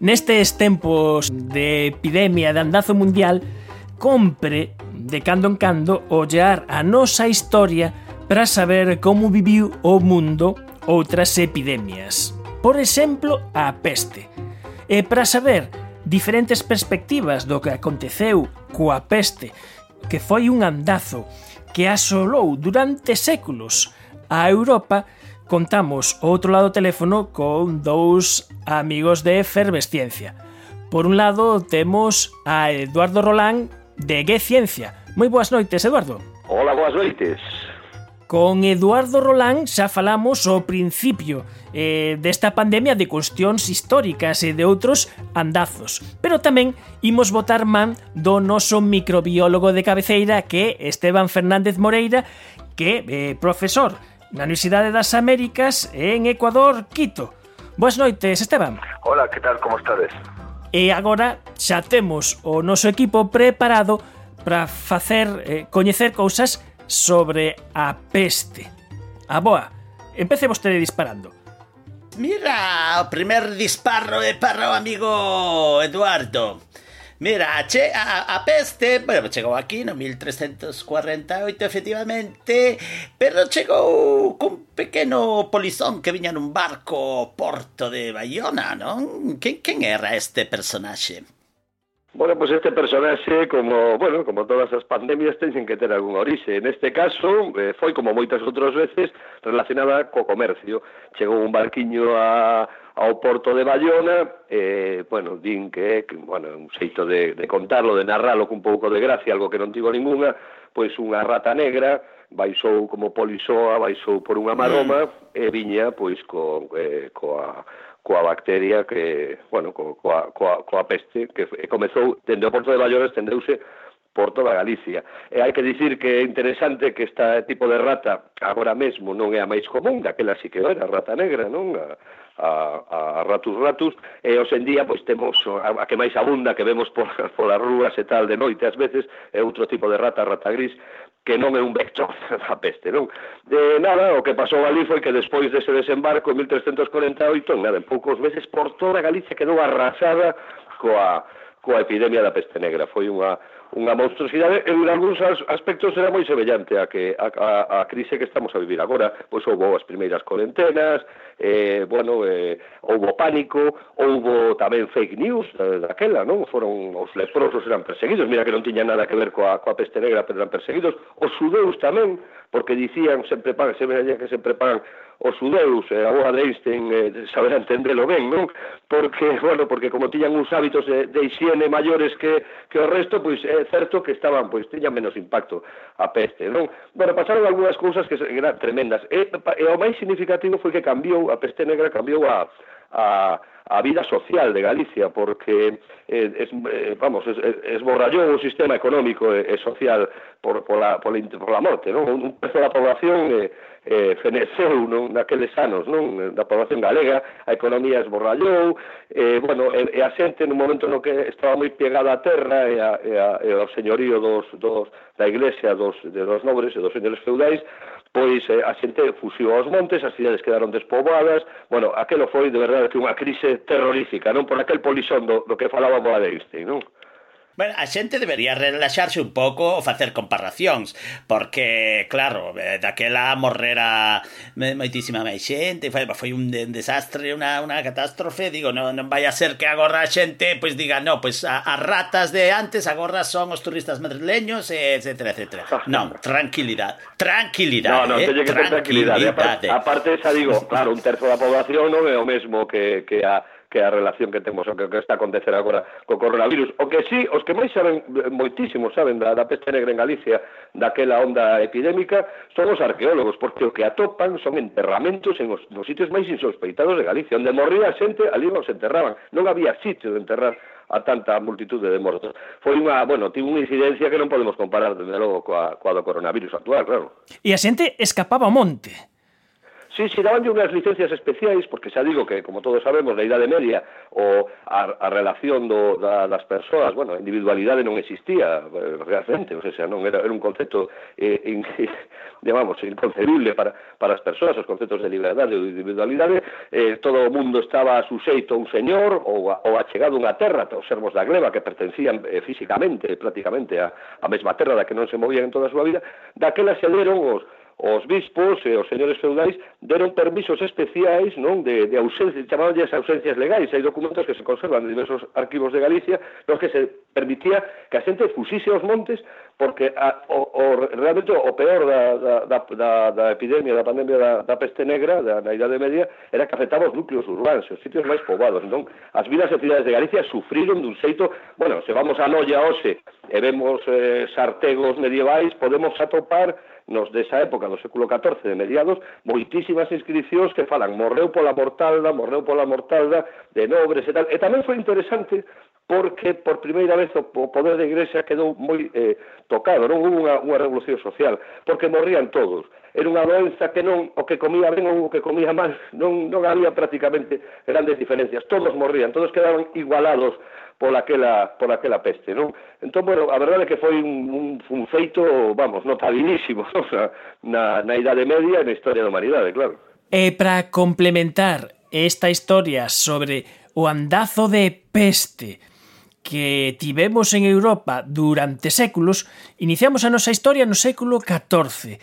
Nestes tempos de epidemia de andazo mundial, compre de cando en cando ollar a nosa historia para saber como viviu o mundo outras epidemias. Por exemplo, a peste. E para saber diferentes perspectivas do que aconteceu coa peste, que foi un andazo que asolou durante séculos a Europa contamos o outro lado do teléfono con dous amigos de Efervesciencia. Por un lado, temos a Eduardo Rolán de Gue Ciencia. Moi boas noites, Eduardo. Hola, boas noites. Con Eduardo Rolán xa falamos ao principio eh, desta pandemia de cuestións históricas e de outros andazos. Pero tamén imos botar man do noso microbiólogo de cabeceira que é Esteban Fernández Moreira, que é eh, profesor na Universidade das Américas en Ecuador, Quito. Boas noites, Esteban. Hola, que tal, como estades? E agora xa temos o noso equipo preparado para facer eh, coñecer cousas sobre a peste. A boa, empece vostede disparando. Mira, o primer disparo é para o amigo Eduardo. Mira, che, a, a, peste, bueno, chegou aquí no 1348 efectivamente, pero chegou cun pequeno polizón que viña nun barco porto de Bayona, non? Quen, quen era este personaxe? Bueno, pues este personaxe, como, bueno, como todas as pandemias, teñen que ter algún orixe. En este caso, eh, foi como moitas outras veces relacionada co comercio. Chegou un barquiño a ao Porto de Bayona, eh, bueno, din que é que, bueno, un xeito de, de contarlo, de narralo con pouco de gracia, algo que non tivo ninguna, pois unha rata negra, baixou como polisoa, baixou por unha maroma, mm. e viña, pois, co, eh, coa, coa bacteria que, bueno, co, coa, coa, coa peste, que comezou, dende o Porto de Bayona estendeuse por toda Galicia. E hai que dicir que é interesante que este tipo de rata agora mesmo non é a máis común, daquela sí que era a rata negra, non? A, a, a ratus ratus, e hoxe en día pois temos a, a que máis abunda que vemos por, polas rúas e tal de noite ás veces, é outro tipo de rata, rata gris, que non é un vector da peste, non? De nada, o que pasou ali foi que despois dese desembarco en 1348, nada, en poucos meses por toda Galicia quedou arrasada coa coa epidemia da peste negra. Foi unha unha monstruosidade en algúns aspectos era moi semellante a que a, a, a crise que estamos a vivir agora, pois houbo as primeiras cuarentenas, eh, bueno, eh, houbo pánico, houbo tamén fake news eh, daquela, non? Foron os leprosos eran perseguidos, mira que non tiña nada que ver coa, coa peste negra, pero eran perseguidos, os judeus tamén, porque dicían sempre pagan, sempre que sempre pagan os judeus e a boa de Einstein eh, saber entendelo ben, non? Porque, bueno, porque como tiñan uns hábitos de, de higiene maiores que, que o resto, pois é certo que estaban, pois tiñan menos impacto a peste, non? Bueno, pasaron algunhas cousas que eran tremendas. E, e o máis significativo foi que cambiou, a peste negra cambiou a, a, a vida social de Galicia, porque eh, es, eh, vamos, es, esborrallou o sistema económico e, e social por, por, la, por, la, por la morte, non? Un pezo da población eh, eh, feneceu non? naqueles anos, non? Da población galega, a economía esborrallou, eh, bueno, e, e a xente nun momento no que estaba moi pegada á terra e, a, e, a, e ao señorío dos, dos, da iglesia, dos, de dos nobres e dos señores feudais, pois eh, a xente fuxiu aos montes, as cidades quedaron despoboadas, bueno, aquelo foi de verdade que unha crise terrorífica, non por aquel polixón do que falaba a de Einstein, non? Bueno, a xente debería relaxarse un pouco ou facer comparacións, porque, claro, eh, daquela morrera moitísima máis xente, foi, foi un desastre, unha, unha catástrofe, digo, non, non vai a ser que agora a xente pois diga, non, pois a, as ratas de antes agora son os turistas madrileños, etcétera, etcétera. Ah, non, tranquilidade, tranquilidade, no, no, eh, tranquilidade. tranquilidade. Eh, aparte, aparte, xa digo, claro, un terzo da población non é o mesmo que, que a que a relación que temos o que, que está a acontecer agora co coronavirus. O que sí, os que máis saben, eh, moitísimo saben da, da peste negra en Galicia, daquela onda epidémica, son os arqueólogos, porque o que atopan son enterramentos en os, nos sitios máis insospeitados de Galicia, onde morría a xente, ali non se enterraban. Non había sitio de enterrar a tanta multitude de mortos. Foi unha, bueno, tivo unha incidencia que non podemos comparar, desde logo, coa, coa do coronavirus actual, claro. E a xente escapaba ao monte. Sí, sí, daban unhas licencias especiais, porque xa digo que, como todos sabemos, na idade media o a, a relación do, da, das persoas, bueno, a individualidade non existía eh, realmente, o sea, non era, era un concepto eh, in, digamos, inconcebible para, para as persoas, os conceptos de liberdade ou individualidade, eh, todo o mundo estaba suxeito a un señor ou, a, ou achegado a unha terra, os servos da gleba que pertencían eh, físicamente, prácticamente, a, a mesma terra da que non se movían en toda a súa vida, daquela se deron os, os bispos e os señores feudais deron permisos especiais non de, de ausencias, chamaban ausencias legais, hai documentos que se conservan en diversos arquivos de Galicia nos que se permitía que a xente fuxise aos montes porque a, o, o, realmente o peor da, da, da, da epidemia, da pandemia da, da peste negra da, da Idade Media era que afectaba os núcleos urbanos, os sitios máis poboados. Entón, as vilas e cidades de Galicia sufriron dun xeito, bueno, se vamos a Noia hoxe e vemos eh, sartegos medievais, podemos atopar nos desa época do século XIV de mediados, moitísimas inscripcións que falan morreu pola mortalda, morreu pola mortalda de nobres e tal. E tamén foi interesante porque por primeira vez o, poder da Igrexa quedou moi eh, tocado, non hubo unha, unha revolución social, porque morrían todos. Era unha doenza que non, o que comía ben ou o que comía mal, non, non había prácticamente grandes diferencias. Todos morrían, todos quedaban igualados por aquela, por aquela peste, non? Entón, bueno, a verdade é que foi un, un, un feito, vamos, notabilísimo o sea, na, na Idade Media e na historia da humanidade, claro. E para complementar esta historia sobre o andazo de peste que tivemos en Europa durante séculos, iniciamos a nosa historia no século XIV,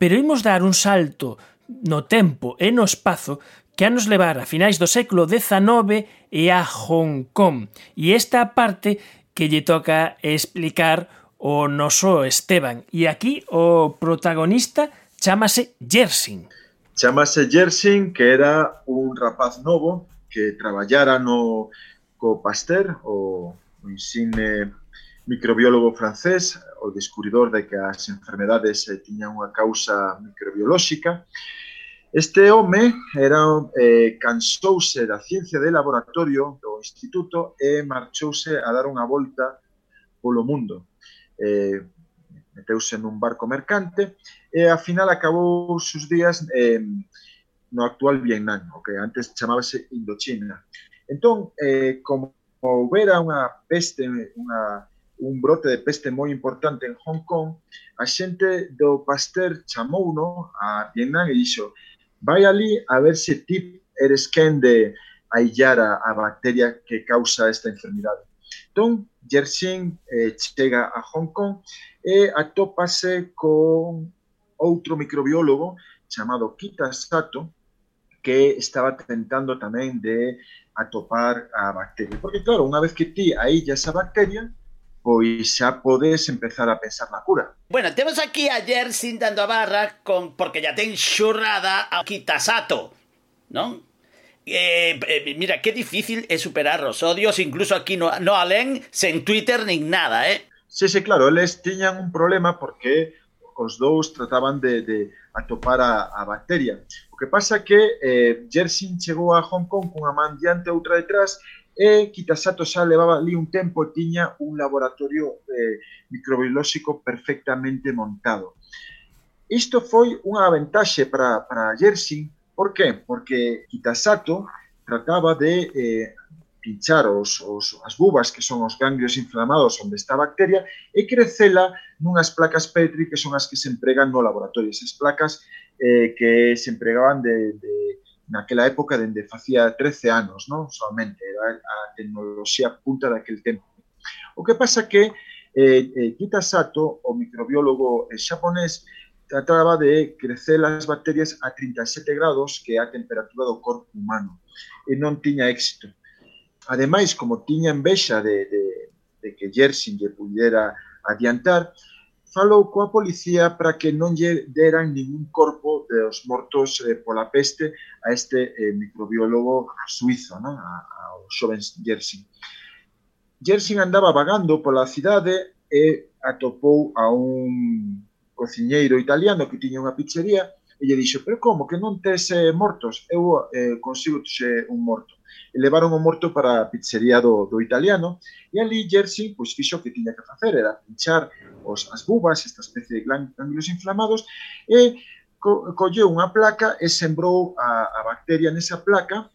pero imos dar un salto no tempo e no espazo que a nos levar a finais do século XIX e a Hong Kong. E esta parte que lle toca explicar o noso Esteban. E aquí o protagonista chamase Jersin. Chamase Jersin, que era un rapaz novo que traballara no co Pasteur, o, o insigne microbiólogo francés, o descubridor de que as enfermedades eh, tiñan unha causa microbiolóxica. Este home era, eh, cansouse da ciencia de laboratorio do instituto e marchouse a dar unha volta polo mundo. Eh, meteuse nun barco mercante e a final acabou os seus días eh, no actual Vietnam, o que antes chamábase Indochina. Entón, eh, como houbera unha peste, unha, un brote de peste moi importante en Hong Kong, a xente do Pasteur chamou no, a Vietnam e dixo vai ali a ver se ti eres quen de aillar a, a bacteria que causa esta enfermidade. Entón, Yersin eh, chega a Hong Kong e atópase con outro microbiólogo chamado Kita Sato, que estaba tentando tamén de a topar a bacteria. Porque claro, unha vez que ti aí ya esa bacteria, pois xa podes empezar a pensar na cura. Bueno, temos aquí ayer sintando a barra con porque ya ten xurrada a Kitasato, non? Eh, eh, mira, qué difícil es superar los odios, incluso aquí no, no alén, sen Twitter nin nada, eh? Sí, sí, claro, eles tiñan un problema porque os dous trataban de, de atopar a, a bacteria que pasa que eh, Jersin chegou a Hong Kong cunha man diante e outra detrás e Kitasato xa levaba ali un tempo e tiña un laboratorio eh, microbiolóxico perfectamente montado. Isto foi unha ventaxe para, para Jersin, por qué? Porque Kitasato trataba de eh, pinchar os, os, as bubas, que son os ganglios inflamados onde está a bacteria, e crecela nunhas placas Petri, que son as que se empregan no laboratorio. Esas placas eh, que se empregaban de, de, naquela época dende facía 13 anos, non? solamente era a tecnoloxía punta daquel tempo. O que pasa que eh, eh, Kita Sato, o microbiólogo eh, xaponés, trataba de crecer as bacterias a 37 grados, que é a temperatura do corpo humano, e non tiña éxito. Ademais, como tiña envexa de, de, de que Yersin lle pudera adiantar, falou coa policía para que non lle deran ningún corpo dos mortos eh, pola peste a este eh, microbiólogo suizo, non? A, ao xoven Jersey. Jersey andaba vagando pola cidade e eh, atopou a un cociñeiro italiano que tiña unha pizzería e lle dixo, pero como que non tes eh, mortos? Eu eh, consigo eh, un morto levaron o morto para a pizzería do, do italiano e ali Jersey pois, fixo o que tiña que facer, era pinchar os, as bubas, esta especie de glándulos inflamados e co, colleu unha placa e sembrou a, a bacteria nesa placa.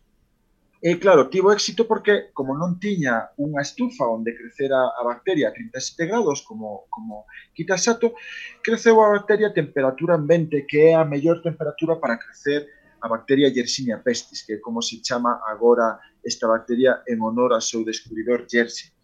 E claro, tivo éxito porque como non tiña unha estufa onde crecera a bacteria a 37 grados como, como Kitasato, creceu a bacteria a temperatura ambiente, que é a mellor temperatura para crecer a bacteria Yersinia pestis, que é como se chama agora esta bacteria en honor ao seu descubridor Yersin.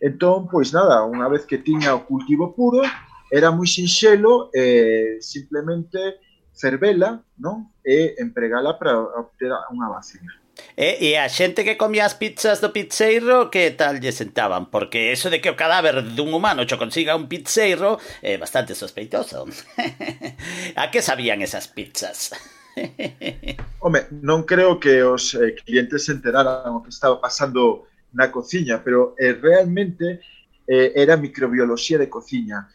Entón, pois nada, unha vez que tiña o cultivo puro, era moi sinxelo, eh, simplemente fervela, non? E empregala para obter unha vacina. E, e a xente que comía as pizzas do pizzeiro que tal lle sentaban? Porque eso de que o cadáver dun humano cho consiga un pizzeiro é bastante sospeitoso. a que sabían esas pizzas? Home, non creo que os eh, clientes se enteraran o que estaba pasando na cociña, pero eh, realmente eh, era microbioloxía de cociña.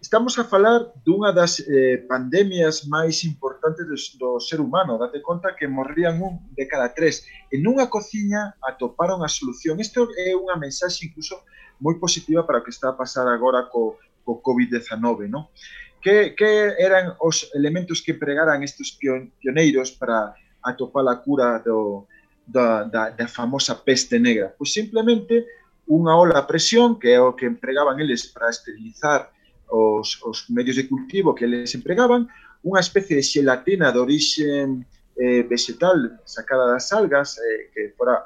Estamos a falar dunha das eh, pandemias máis importantes do, do ser humano. Date conta que morrían un de cada tres. En unha cociña atoparon a solución. Isto é unha mensaxe incluso moi positiva para o que está a pasar agora co, co COVID-19. No? Que, que eran os elementos que pregaran estes pioneiros para atopar a cura do, da, da, da famosa peste negra? Pois simplemente unha ola a presión, que é o que empregaban eles para esterilizar os, os medios de cultivo que eles empregaban, unha especie de xelatina de orixe eh, vegetal sacada das algas, eh, que fora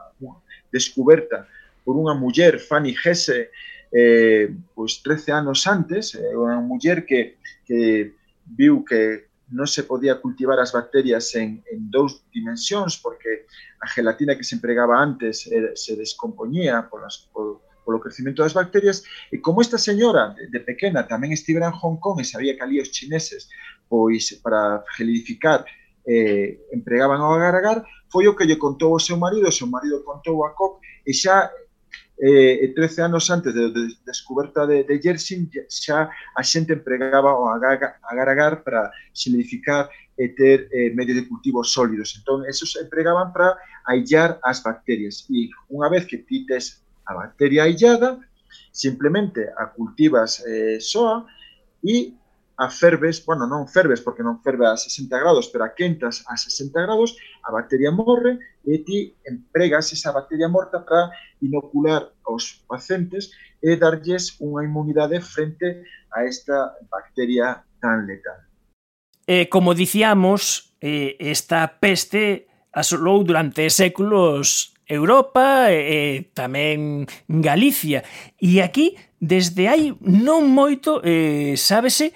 descoberta por unha muller, Fanny Hesse, eh, pois 13 anos antes, eh, unha muller que, que viu que non se podía cultivar as bacterias en, en dous dimensións porque a gelatina que se empregaba antes eh, se descompoñía polas, por, polo crecimento das bacterias e como esta señora de, de pequena tamén estivera en Hong Kong e sabía que ali os chineses pois para gelidificar eh, empregaban ao agar agar foi o que lle contou o seu marido, o seu marido contou a Koch e xa eh, eh 13 anos antes da de, de descoberta de, de Yersin xa a xente empregaba o agar, agar para solidificar e ter eh, medios de cultivo sólidos. Entón, esos empregaban para aillar as bacterias. E unha vez que ti tes a bacteria aillada, simplemente a cultivas eh, soa e a ferves, bueno, non ferves porque non ferve a 60 grados, pero a quentas a 60 grados, a bacteria morre e ti empregas esa bacteria morta para inocular aos pacientes e darlles unha inmunidade frente a esta bacteria tan letal. Eh, como dicíamos, eh, esta peste asolou durante séculos Europa e, e tamén Galicia. E aquí, desde hai non moito, eh, sábese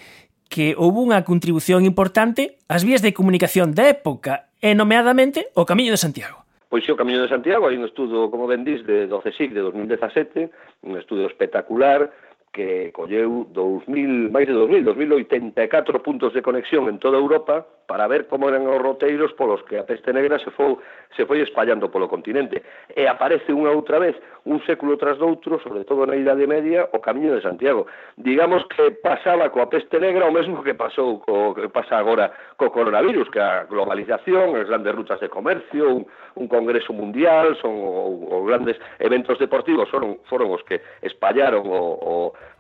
que houve unha contribución importante ás vías de comunicación da época, e nomeadamente o Camiño de Santiago. Pois sí, o Camiño de Santiago, hai un estudo, como ben dís, de 12 SIC de 2017, un estudo espectacular, que colleu 2000, máis de 2000, 2084 puntos de conexión en toda Europa, para ver como eran os roteiros polos que a peste negra se foi, se foi espallando polo continente. E aparece unha outra vez, un século tras doutro, sobre todo na Idade Media, o Camiño de Santiago. Digamos que pasaba coa peste negra o mesmo que pasou co, que pasa agora co coronavirus, que a globalización, as grandes rutas de comercio, un, un congreso mundial, son os grandes eventos deportivos foron, foron os que espallaron o, o,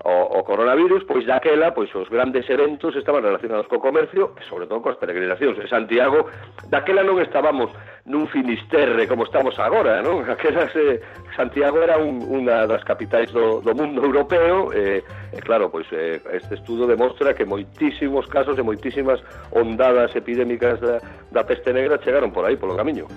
o, o coronavirus, pois daquela, pois os grandes eventos estaban relacionados co comercio, e sobre todo coas peregrinas peregrinacións. En Santiago, daquela non estábamos nun finisterre como estamos agora, non? Aquela eh, Santiago era un, unha das capitais do, do mundo europeo e, eh, e claro, pois eh, este estudo demostra que moitísimos casos e moitísimas ondadas epidémicas da, da peste negra chegaron por aí, polo camiño.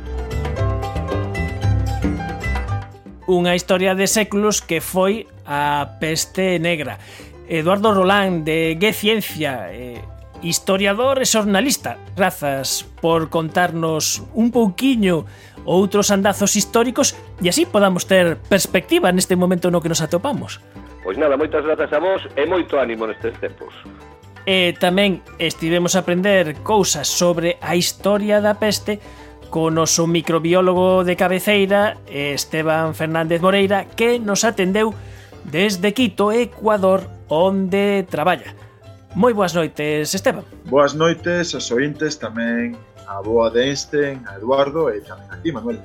Unha historia de séculos que foi a peste negra. Eduardo Rolán de Gue Ciencia eh, historiador e xornalista. Grazas por contarnos un pouquiño outros andazos históricos e así podamos ter perspectiva neste momento no que nos atopamos. Pois nada, moitas grazas a vos e moito ánimo nestes tempos. E tamén estivemos a aprender cousas sobre a historia da peste co noso microbiólogo de cabeceira, Esteban Fernández Moreira, que nos atendeu desde Quito, Ecuador, onde traballa. Moi boas noites, Esteban. Boas noites aos ointes tamén a boa de Einstein, a Eduardo e tamén a ti, Manuel.